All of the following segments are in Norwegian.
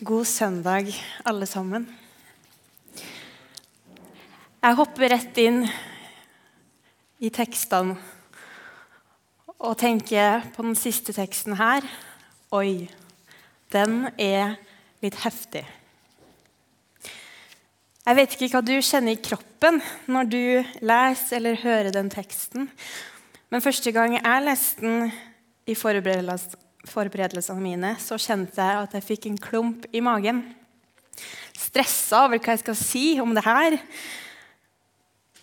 God søndag, alle sammen. Jeg hopper rett inn i tekstene og tenker på den siste teksten her. Oi, den er litt heftig. Jeg vet ikke hva du kjenner i kroppen når du leser eller hører den teksten. Men første gang jeg leste den i forberedelsene forberedelsene mine, så kjente jeg at jeg fikk en klump i magen. Stressa over hva jeg skal si om det her.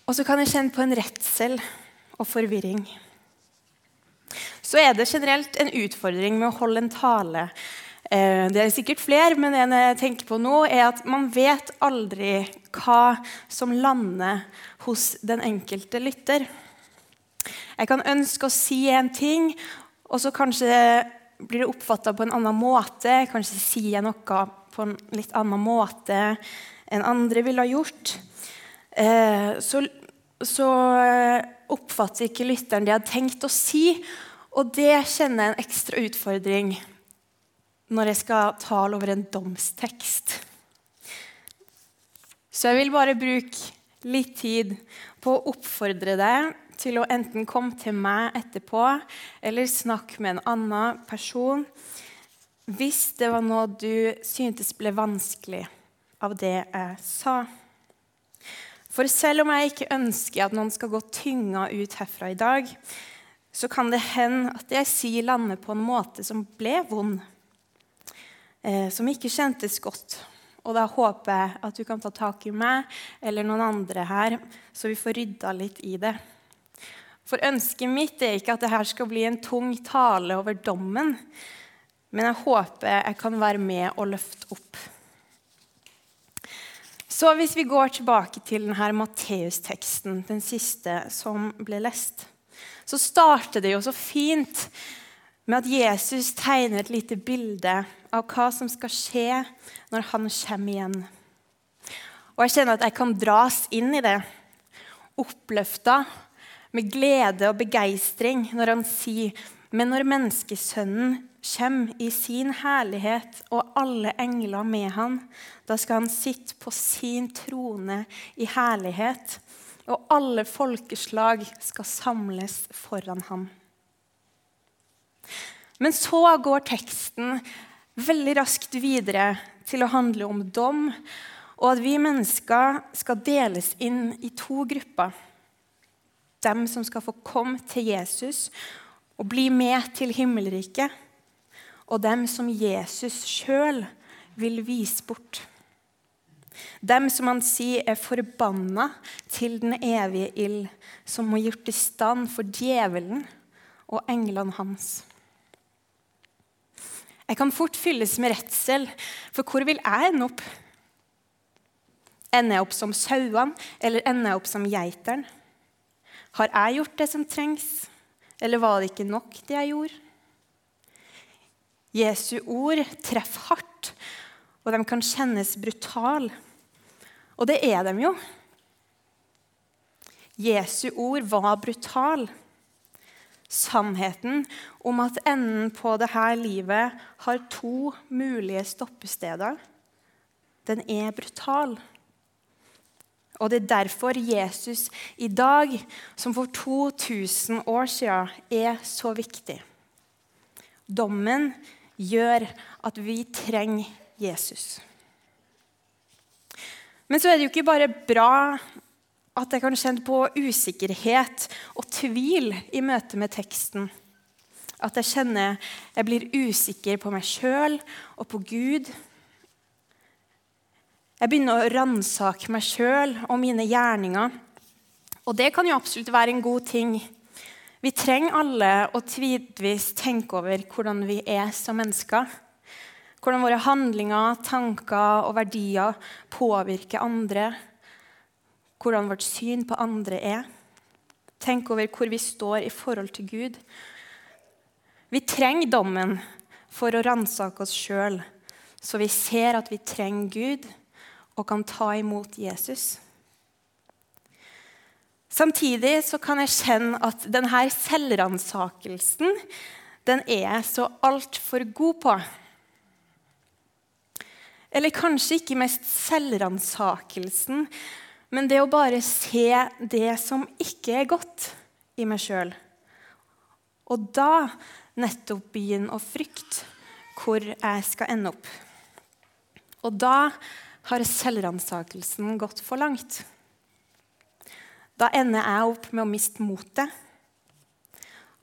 Og så kan jeg kjenne på en redsel og forvirring. Så er det generelt en utfordring med å holde en tale. Eh, det er sikkert flere, men det jeg tenker på nå, er at man vet aldri hva som lander hos den enkelte lytter. Jeg kan ønske å si en ting, og så kanskje blir det oppfatta på en annen måte. Kanskje sier jeg noe på en litt annen måte enn andre ville ha gjort. Eh, så, så eh, oppfatter ikke lytteren det jeg hadde tenkt å si. Og det kjenner jeg en ekstra utfordring når jeg skal tale over en domstekst. Så jeg vil bare bruke litt tid på å oppfordre deg til å enten komme til meg etterpå eller snakke med en annen person hvis det var noe du syntes ble vanskelig av det jeg sa. For selv om jeg ikke ønsker at noen skal gå tynga ut herfra i dag, så kan det hende at det jeg sier, lander på en måte som ble vond, eh, som ikke kjentes godt. Og da håper jeg at du kan ta tak i meg eller noen andre her, så vi får rydda litt i det. For ønsket mitt er ikke at dette skal bli en tung tale over dommen, men jeg håper jeg kan være med og løfte opp. Så hvis vi går tilbake til denne Matteus-teksten, den siste som ble lest, så starter det jo så fint med at Jesus tegner et lite bilde av hva som skal skje når han kommer igjen. Og jeg kjenner at jeg kan dras inn i det, oppløfta med glede og begeistring når han sier men når menneskesønnen kommer i sin herlighet og alle engler med han, da skal han sitte på sin trone i herlighet, og alle folkeslag skal samles foran ham. Men så går teksten veldig raskt videre til å handle om dom, og at vi mennesker skal deles inn i to grupper dem som skal få komme til Jesus og bli med til himmelriket, og dem som Jesus sjøl vil vise bort. Dem som han sier er forbanna til den evige ild, som må gjort i stand for djevelen og englene hans. Jeg kan fort fylles med redsel, for hvor vil jeg ende opp? Ender jeg opp som sauene, eller ender jeg opp som geiteren? Har jeg gjort det som trengs, eller var det ikke nok, det jeg gjorde? Jesu ord treffer hardt, og de kan kjennes brutale. Og det er de jo. Jesu ord var brutale. Sannheten om at enden på dette livet har to mulige stoppesteder, den er brutal. Og det er derfor Jesus i dag, som for 2000 år siden, er så viktig. Dommen gjør at vi trenger Jesus. Men så er det jo ikke bare bra at jeg kan kjenne på usikkerhet og tvil i møte med teksten. At jeg kjenner jeg blir usikker på meg sjøl og på Gud jeg begynner å ransake meg sjøl og mine gjerninger. Og det kan jo absolutt være en god ting. Vi trenger alle å tidvis tenke over hvordan vi er som mennesker. Hvordan våre handlinger, tanker og verdier påvirker andre. Hvordan vårt syn på andre er. Tenk over hvor vi står i forhold til Gud. Vi trenger dommen for å ransake oss sjøl, så vi ser at vi trenger Gud og kan ta imot Jesus. Samtidig så kan jeg kjenne at denne selvransakelsen den er jeg så altfor god på. Eller kanskje ikke mest selvransakelsen, men det å bare se det som ikke er godt i meg sjøl. Og da nettopp begynne å frykte hvor jeg skal ende opp. Og da har selvransakelsen gått for langt. Da ender jeg opp med å miste motet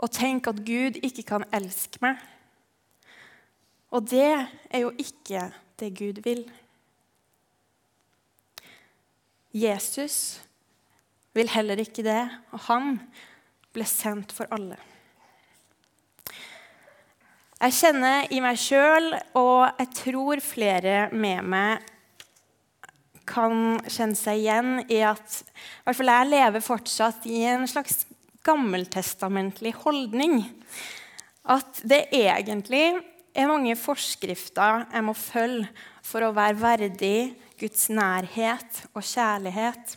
og tenke at Gud ikke kan elske meg. Og det er jo ikke det Gud vil. Jesus vil heller ikke det, og han ble sendt for alle. Jeg kjenner i meg sjøl, og jeg tror flere med meg kan kjenne seg igjen i at i hvert fall jeg lever fortsatt i en slags gammeltestamentlig holdning. At det egentlig er mange forskrifter jeg må følge for å være verdig Guds nærhet og kjærlighet.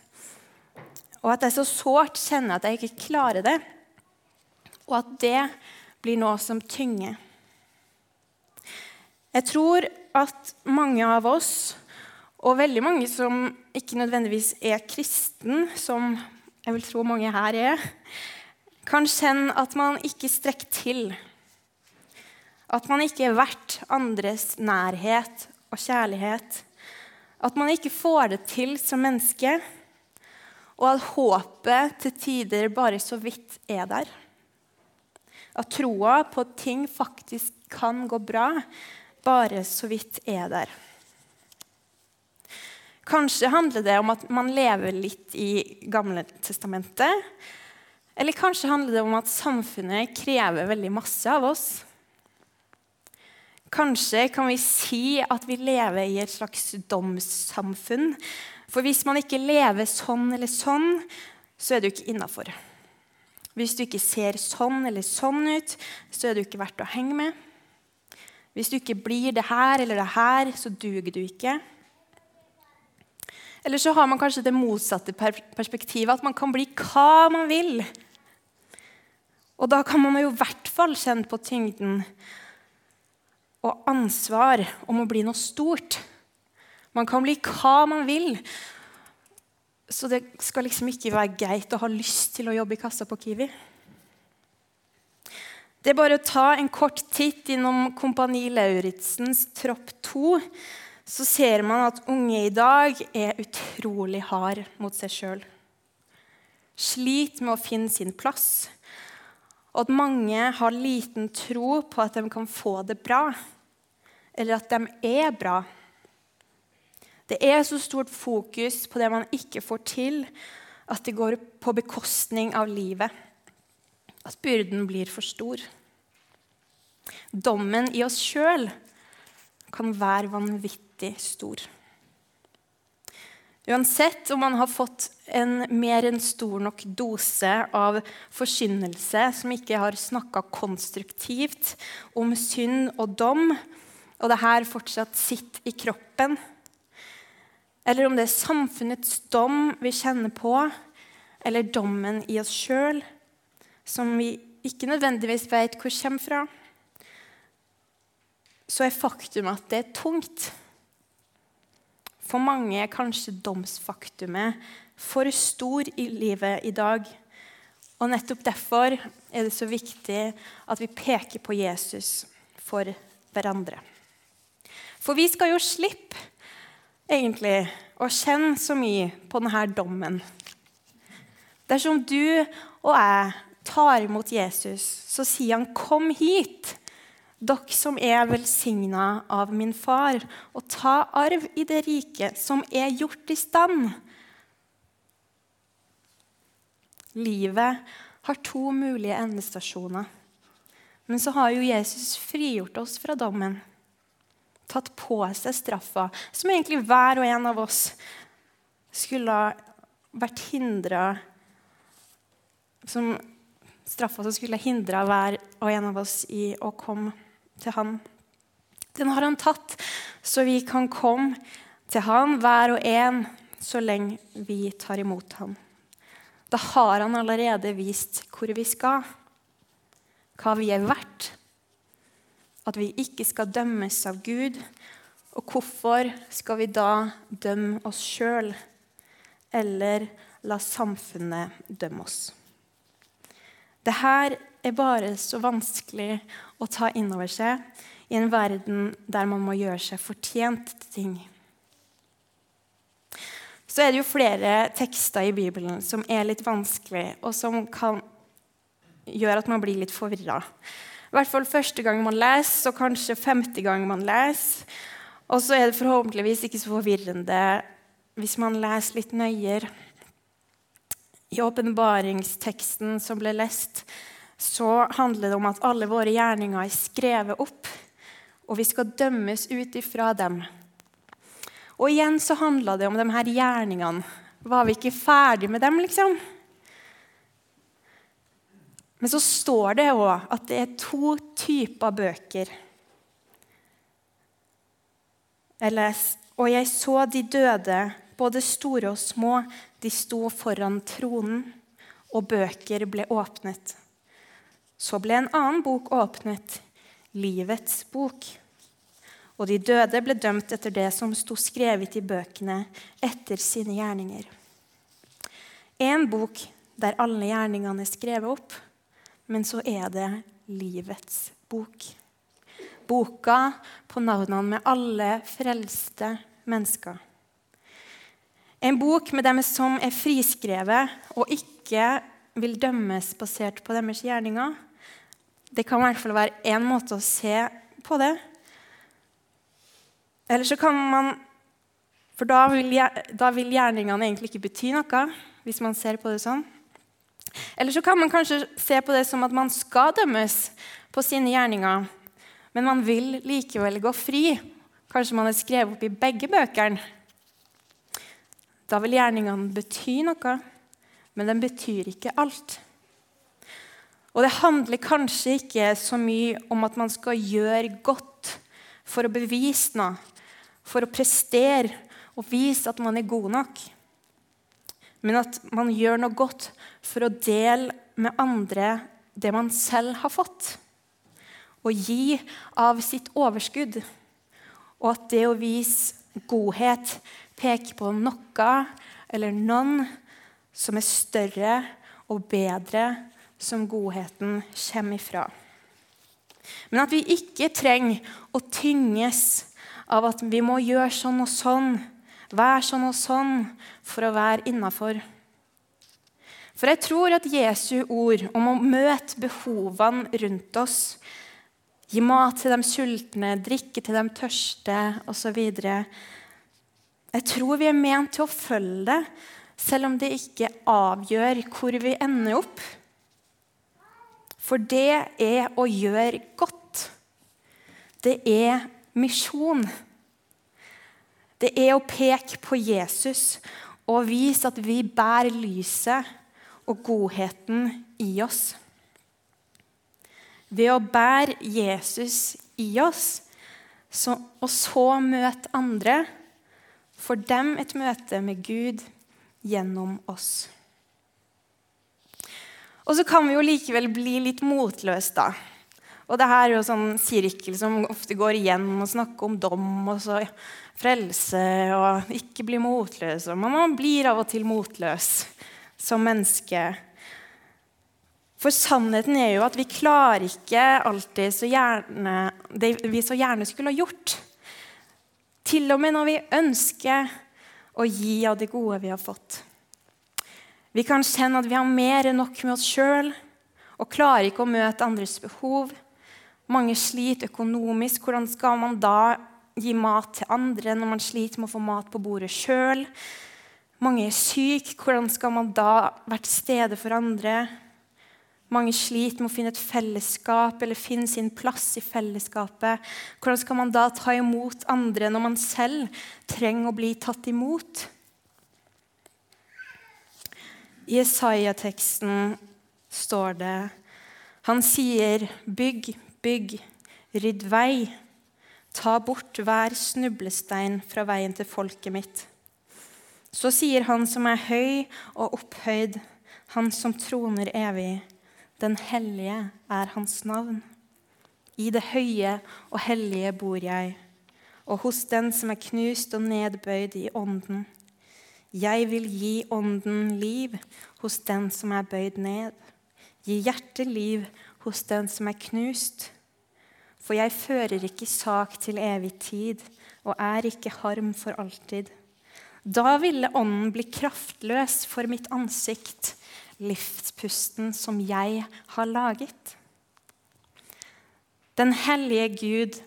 Og at jeg så sårt kjenner at jeg ikke klarer det. Og at det blir noe som tynger. Jeg tror at mange av oss, og veldig mange som ikke nødvendigvis er kristen, som jeg vil tro mange her er, kan kjenne at man ikke strekker til. At man ikke er verdt andres nærhet og kjærlighet. At man ikke får det til som menneske, og at håpet til tider bare så vidt er der. At troa på at ting faktisk kan gå bra, bare så vidt er der. Kanskje handler det om at man lever litt i Gamle testamentet. Eller kanskje handler det om at samfunnet krever veldig masse av oss. Kanskje kan vi si at vi lever i et slags domssamfunn. For hvis man ikke lever sånn eller sånn, så er du ikke innafor. Hvis du ikke ser sånn eller sånn ut, så er du ikke verdt å henge med. Hvis du ikke blir det her eller det her, så duger du ikke. Eller så har man kanskje det motsatte perspektivet, at man kan bli hva man vil. Og da kan man jo i hvert fall kjenne på tyngden og ansvar om å bli noe stort. Man kan bli hva man vil. Så det skal liksom ikke være greit å ha lyst til å jobbe i kassa på Kiwi. Det er bare å ta en kort titt innom Kompani Lauritzens Tropp 2, så ser man at unge i dag er utrolig hard mot seg sjøl. Sliter med å finne sin plass, og at mange har liten tro på at de kan få det bra eller at de er bra. Det er så stort fokus på det man ikke får til, at det går på bekostning av livet. At byrden blir for stor. Dommen i oss sjøl kan være vanvittig stor. Uansett om man har fått en mer enn stor nok dose av forkynnelse som ikke har snakka konstruktivt om synd og dom, og det her fortsatt sitter i kroppen. Eller om det er samfunnets dom vi kjenner på, eller dommen i oss sjøl, som vi ikke nødvendigvis vet hvor kommer fra, så er faktum at det er tungt. For mange er kanskje domsfaktumet for stor i livet i dag. Og nettopp derfor er det så viktig at vi peker på Jesus for hverandre. For vi skal jo slippe egentlig å kjenne så mye på denne dommen. Dersom du og jeg tar imot Jesus, så sier han, 'Kom hit, dere som er velsigna av min far, og ta arv i det riket som er gjort i stand.' Livet har to mulige endestasjoner. Men så har jo Jesus frigjort oss fra dommen tatt på seg straffa, som egentlig hver og en av oss skulle ha vært hindra Som straffa som skulle hindra hver og en av oss i å komme til Han. Den har han tatt, så vi kan komme til Han, hver og en, så lenge vi tar imot Han. Da har han allerede vist hvor vi skal, hva vi er verdt at vi ikke skal dømmes av Gud, Og hvorfor skal vi da dømme oss sjøl, eller la samfunnet dømme oss? Det her er bare så vanskelig å ta inn over seg i en verden der man må gjøre seg fortjent til ting. Så er det jo flere tekster i Bibelen som er litt vanskelig, og som kan gjøre at man blir litt forvirra. I hvert fall første gang man leser, og kanskje femte gang man leser. Og så er det forhåpentligvis ikke så forvirrende hvis man leser litt nøyere. I åpenbaringsteksten som ble lest, så handler det om at alle våre gjerninger er skrevet opp, og vi skal dømmes ut ifra dem. Og igjen så handla det om de her gjerningene. Var vi ikke ferdig med dem, liksom? Men så står det òg at det er to typer bøker. Jeg les, og jeg så de døde, både store og små, de sto foran tronen, og bøker ble åpnet. Så ble en annen bok åpnet, livets bok. Og de døde ble dømt etter det som sto skrevet i bøkene, etter sine gjerninger. En bok der alle gjerningene er skrevet opp, men så er det livets bok. Boka på navnene med alle frelste mennesker. En bok med dem som er friskrevet og ikke vil dømmes basert på deres gjerninger. Det kan i hvert fall være én måte å se på det. Eller så kan man For da vil, da vil gjerningene egentlig ikke bety noe, hvis man ser på det sånn. Eller så kan man kanskje se på det som at man skal dømmes på sine gjerninger, men man vil likevel gå fri. Kanskje man har skrevet opp i begge bøkene. Da vil gjerningene bety noe, men den betyr ikke alt. Og det handler kanskje ikke så mye om at man skal gjøre godt for å bevise noe, for å prestere og vise at man er god nok. Men at man gjør noe godt for å dele med andre det man selv har fått. Og gi av sitt overskudd. Og at det å vise godhet peker på noe eller noen som er større og bedre, som godheten kommer ifra. Men at vi ikke trenger å tynges av at vi må gjøre sånn og sånn, være sånn og sånn for å være innafor. For jeg tror at Jesu ord om å møte behovene rundt oss, gi mat til de sultne, drikke til de tørste osv. Jeg tror vi er ment til å følge det, selv om det ikke avgjør hvor vi ender opp. For det er å gjøre godt. Det er misjon. Det er å peke på Jesus og vise at vi bærer lyset og godheten i oss. Ved å bære Jesus i oss og så møte andre, får dem et møte med Gud gjennom oss. Og så kan vi jo likevel bli litt motløse, da. Og det her er jo sånn sirkel som ofte går igjen og snakker om dom og så frelse og ikke bli motløs. Og man blir av og til motløs som menneske. For sannheten er jo at vi klarer ikke alltid så gjerne det vi så gjerne skulle ha gjort. Til og med når vi ønsker å gi av det gode vi har fått. Vi kan kjenne at vi har mer enn nok med oss sjøl og klarer ikke å møte andres behov. Mange sliter økonomisk. Hvordan skal man da gi mat til andre når man sliter med å få mat på bordet sjøl? Mange er syke. Hvordan skal man da være til stede for andre? Mange sliter med å finne et fellesskap eller finne sin plass i fellesskapet. Hvordan skal man da ta imot andre når man selv trenger å bli tatt imot? I Jesaja-teksten står det Han sier, 'Bygg Bygg, rydd vei. Ta bort hver snublestein fra veien til folket mitt. Så sier Han som er høy og opphøyd, Han som troner evig, Den hellige er Hans navn. I det høye og hellige bor jeg. og hos den som er knust og nedbøyd i ånden. Jeg vil gi ånden liv hos den som er bøyd ned. Gi hjertet liv hos den som er knust. For jeg fører ikke sak til evig tid og er ikke harm for alltid. Da ville ånden bli kraftløs for mitt ansikt, livspusten som jeg har laget. Den hellige Gud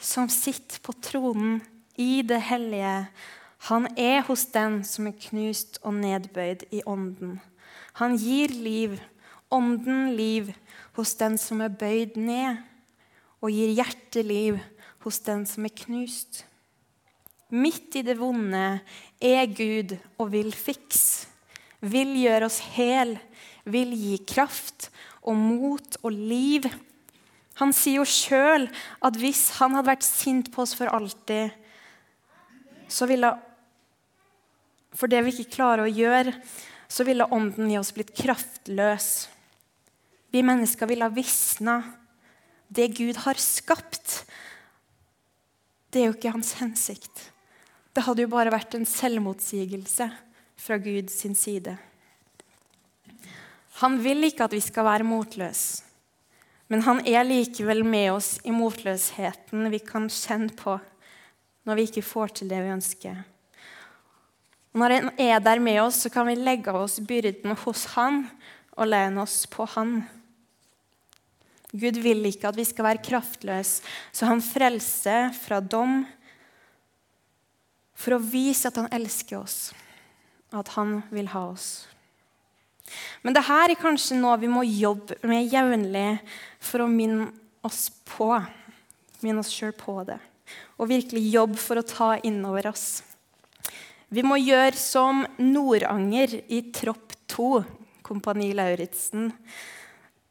som sitter på tronen i det hellige, han er hos den som er knust og nedbøyd i ånden. Han gir liv, ånden liv, hos den som er bøyd ned, og gir hjerteliv hos den som er knust. Midt i det vonde er Gud og vil fikse, vil gjøre oss hel, vil gi kraft og mot og liv han sier jo sjøl at hvis han hadde vært sint på oss for alltid, så ville For det vi ikke klarer å gjøre, så ville ånden i oss blitt kraftløs. Vi mennesker ville ha visna. Det Gud har skapt, det er jo ikke hans hensikt. Det hadde jo bare vært en selvmotsigelse fra Guds side. Han vil ikke at vi skal være motløse. Men han er likevel med oss i motløsheten vi kan kjenne på når vi ikke får til det vi ønsker. Og når han er der med oss, så kan vi legge av oss byrden hos han og lene oss på han. Gud vil ikke at vi skal være kraftløse, så han frelser fra dom for å vise at han elsker oss, at han vil ha oss. Men det her er kanskje noe vi må jobbe med jevnlig for å minne oss på, minne oss sjøl på det. Og virkelig jobbe for å ta innover oss. Vi må gjøre som Nordanger i Tropp 2, Kompani Lauritzen.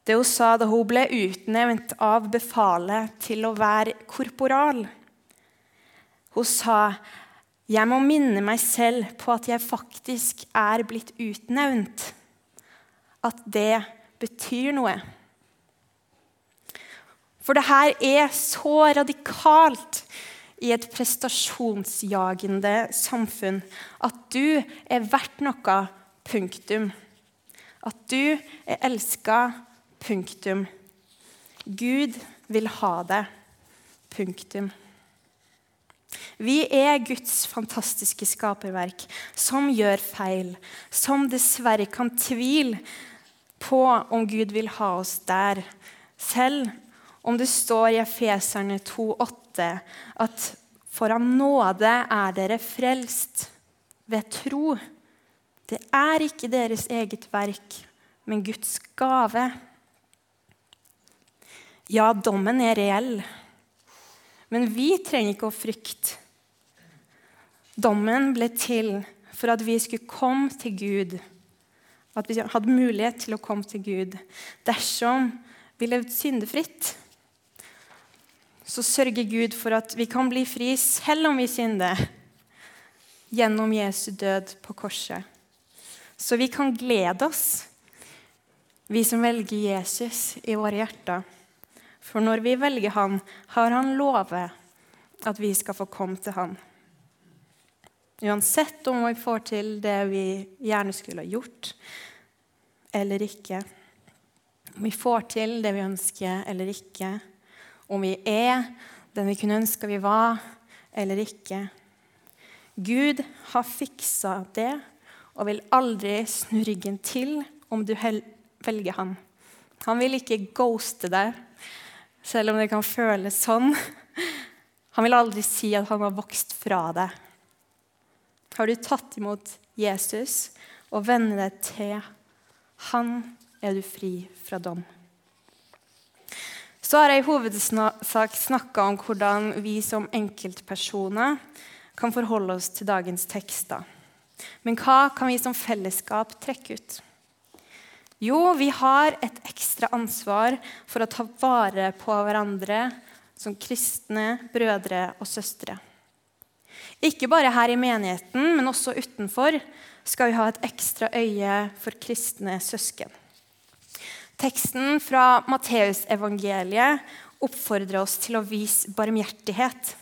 Det hun sa da hun ble utnevnt av befalet til å være korporal. Hun sa jeg må minne meg selv på at jeg faktisk er blitt utnevnt at det betyr noe. For det her er så radikalt i et prestasjonsjagende samfunn at du er verdt noe. Punktum. At du er elska. Punktum. Gud vil ha det. Punktum. Vi er Guds fantastiske skaperverk som gjør feil, som dessverre kan tvile på om Gud vil ha oss der. Selv om det står i Efeserne 2,8 at for av nåde er dere frelst ved tro. Det er ikke deres eget verk, men Guds gave. Ja, dommen er reell, men vi trenger ikke å frykte. Dommen ble til for at vi skulle komme til Gud at vi hadde mulighet til å komme til Gud dersom vi levde syndefritt. Så sørger Gud for at vi kan bli fri selv om vi synder, gjennom Jesu død på korset. Så vi kan glede oss, vi som velger Jesus i våre hjerter. For når vi velger Han, har Han lovet at vi skal få komme til Han. Uansett om vi får til det vi gjerne skulle ha gjort eller ikke. Om vi får til det vi ønsker eller ikke. Om vi er den vi kunne ønske vi var eller ikke. Gud har fiksa det og vil aldri snu ryggen til om du velger han. Han vil ikke ghoste deg, selv om det kan føles sånn. Han vil aldri si at han har vokst fra deg. Har du tatt imot Jesus og vennet deg til han, er du fri fra dom. Så har jeg i hovedsak snakka om hvordan vi som enkeltpersoner kan forholde oss til dagens tekster. Men hva kan vi som fellesskap trekke ut? Jo, vi har et ekstra ansvar for å ta vare på hverandre som kristne brødre og søstre. Ikke bare her i menigheten, men også utenfor skal vi ha et ekstra øye for kristne søsken. Teksten fra Matteusevangeliet oppfordrer oss til å vise barmhjertighet.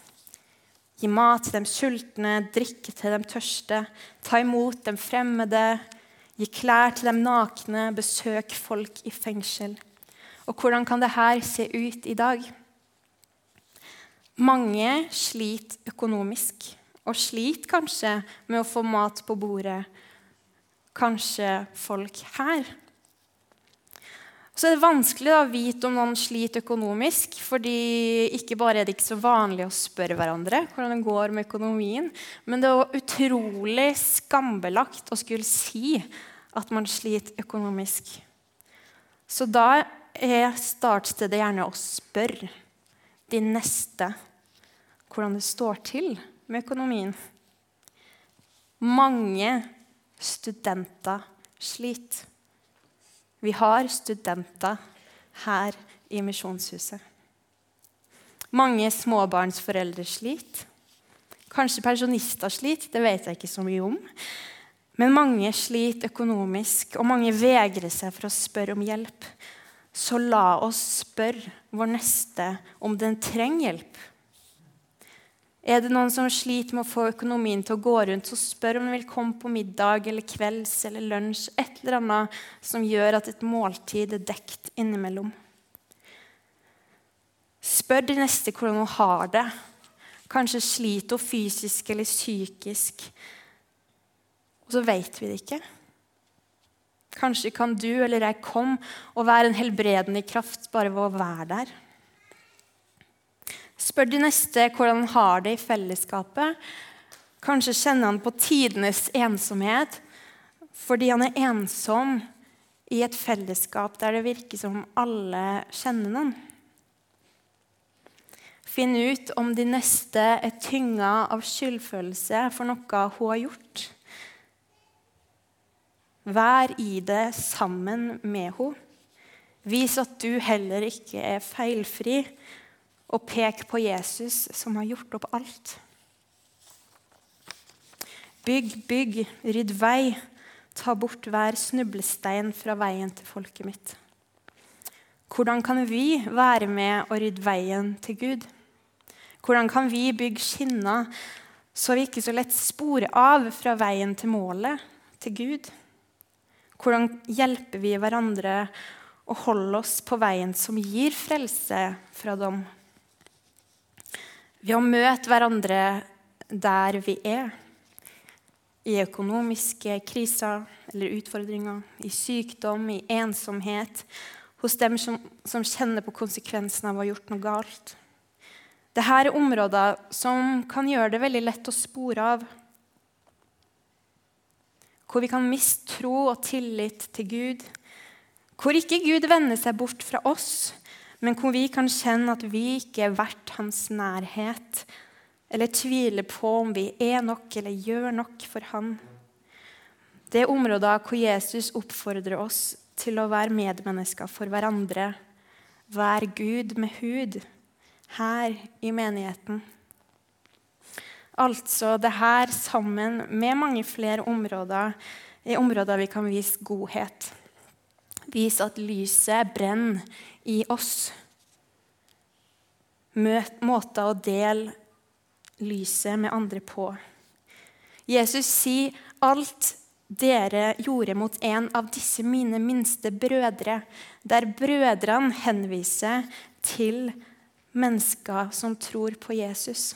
Gi mat til dem sultne, drikke til dem tørste. Ta imot dem fremmede. Gi klær til dem nakne. Besøk folk i fengsel. Og hvordan kan dette se ut i dag? Mange sliter økonomisk, og sliter kanskje med å få mat på bordet. Kanskje folk her så er det vanskelig å vite om noen sliter økonomisk, fordi ikke bare er det ikke så vanlig å spørre hverandre hvordan det går med økonomien, men det er utrolig skambelagt å skulle si at man sliter økonomisk. Så da er startstedet gjerne å spørre de neste hvordan det står til med økonomien. Mange studenter sliter. Vi har studenter her i Misjonshuset. Mange småbarnsforeldre sliter. Kanskje pensjonister sliter, det vet jeg ikke så mye om. Men mange sliter økonomisk, og mange vegrer seg for å spørre om hjelp. Så la oss spørre vår neste om den trenger hjelp. Er det noen som sliter med å få økonomien til å gå rundt, så spør om de vil komme på middag eller kvelds eller lunsj. Et eller annet som gjør at et måltid er dekt innimellom. Spør de neste hvordan hun har det. Kanskje sliter hun fysisk eller psykisk. Og så vet vi det ikke. Kanskje kan du eller jeg komme og være en helbredende kraft bare ved å være der. Spør de neste hvordan han har det i fellesskapet. Kanskje kjenner han på tidenes ensomhet fordi han er ensom i et fellesskap der det virker som alle kjenner noen. Finn ut om de neste er tynga av skyldfølelse for noe hun har gjort. Vær i det sammen med henne. Vis at du heller ikke er feilfri, og pek på Jesus, som har gjort opp alt. Bygg, bygg, rydd vei. Ta bort hver snublestein fra veien til folket mitt. Hvordan kan vi være med og rydde veien til Gud? Hvordan kan vi bygge skinner så vi ikke så lett sporer av fra veien til målet, til Gud? Hvordan hjelper vi hverandre å holde oss på veien som gir frelse fra dem? Ved å møte hverandre der vi er. I økonomiske kriser eller utfordringer, i sykdom, i ensomhet. Hos dem som, som kjenner på konsekvensen av å ha gjort noe galt. Dette er områder som kan gjøre det veldig lett å spore av. Hvor vi kan miste tro og tillit til Gud. Hvor ikke Gud vender seg bort fra oss, men hvor vi kan kjenne at vi ikke er verdt hans nærhet, eller tvile på om vi er nok eller gjør nok for han. Det er områder hvor Jesus oppfordrer oss til å være medmennesker for hverandre. Vær Gud med hud her i menigheten. Altså det her sammen med mange flere områder i områder vi kan vise godhet. Vise at lyset brenner i oss. Måter å dele lyset med andre på. Jesus sier alt dere gjorde mot en av disse mine minste brødre, der brødrene henviser til mennesker som tror på Jesus.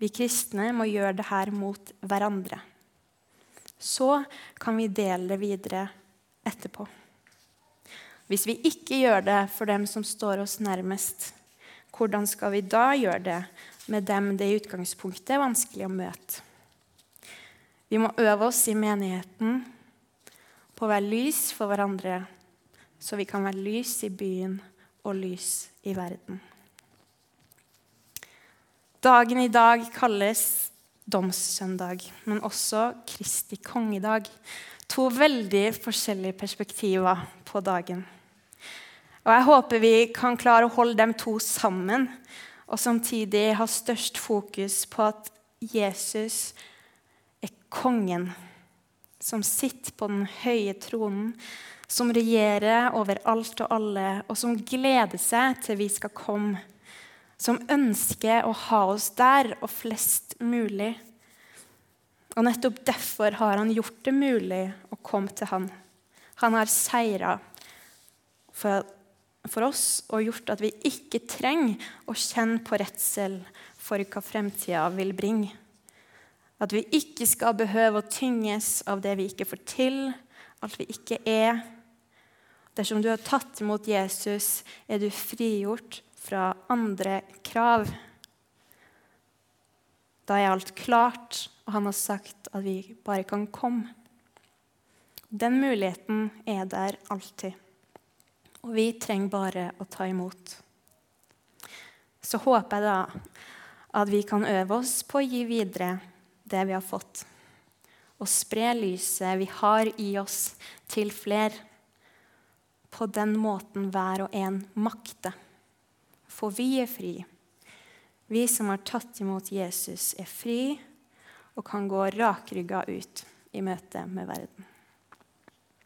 Vi kristne må gjøre det her mot hverandre. Så kan vi dele det videre etterpå. Hvis vi ikke gjør det for dem som står oss nærmest, hvordan skal vi da gjøre det med dem det i utgangspunktet er vanskelig å møte? Vi må øve oss i menigheten på å være lys for hverandre, så vi kan være lys i byen og lys i verden. Dagen i dag kalles domssøndag, men også Kristi kongedag. To veldig forskjellige perspektiver på dagen. Og Jeg håper vi kan klare å holde dem to sammen, og samtidig ha størst fokus på at Jesus er kongen som sitter på den høye tronen, som regjerer over alt og alle, og som gleder seg til vi skal komme som ønsker å ha oss der, og flest mulig. Og nettopp derfor har han gjort det mulig å komme til han. Han har seira for, for oss og gjort at vi ikke trenger å kjenne på redsel for hva fremtida vil bringe. At vi ikke skal behøve å tynges av det vi ikke får til, alt vi ikke er. Dersom du har tatt imot Jesus, er du frigjort fra andre krav. Da er alt klart, og han har sagt at vi bare kan komme. Den muligheten er der alltid. Og vi trenger bare å ta imot. Så håper jeg da at vi kan øve oss på å gi videre det vi har fått, og spre lyset vi har i oss, til flere. På den måten hver og en makter. For vi er fri. Vi som har tatt imot Jesus, er fri og kan gå rakrygga ut i møte med verden.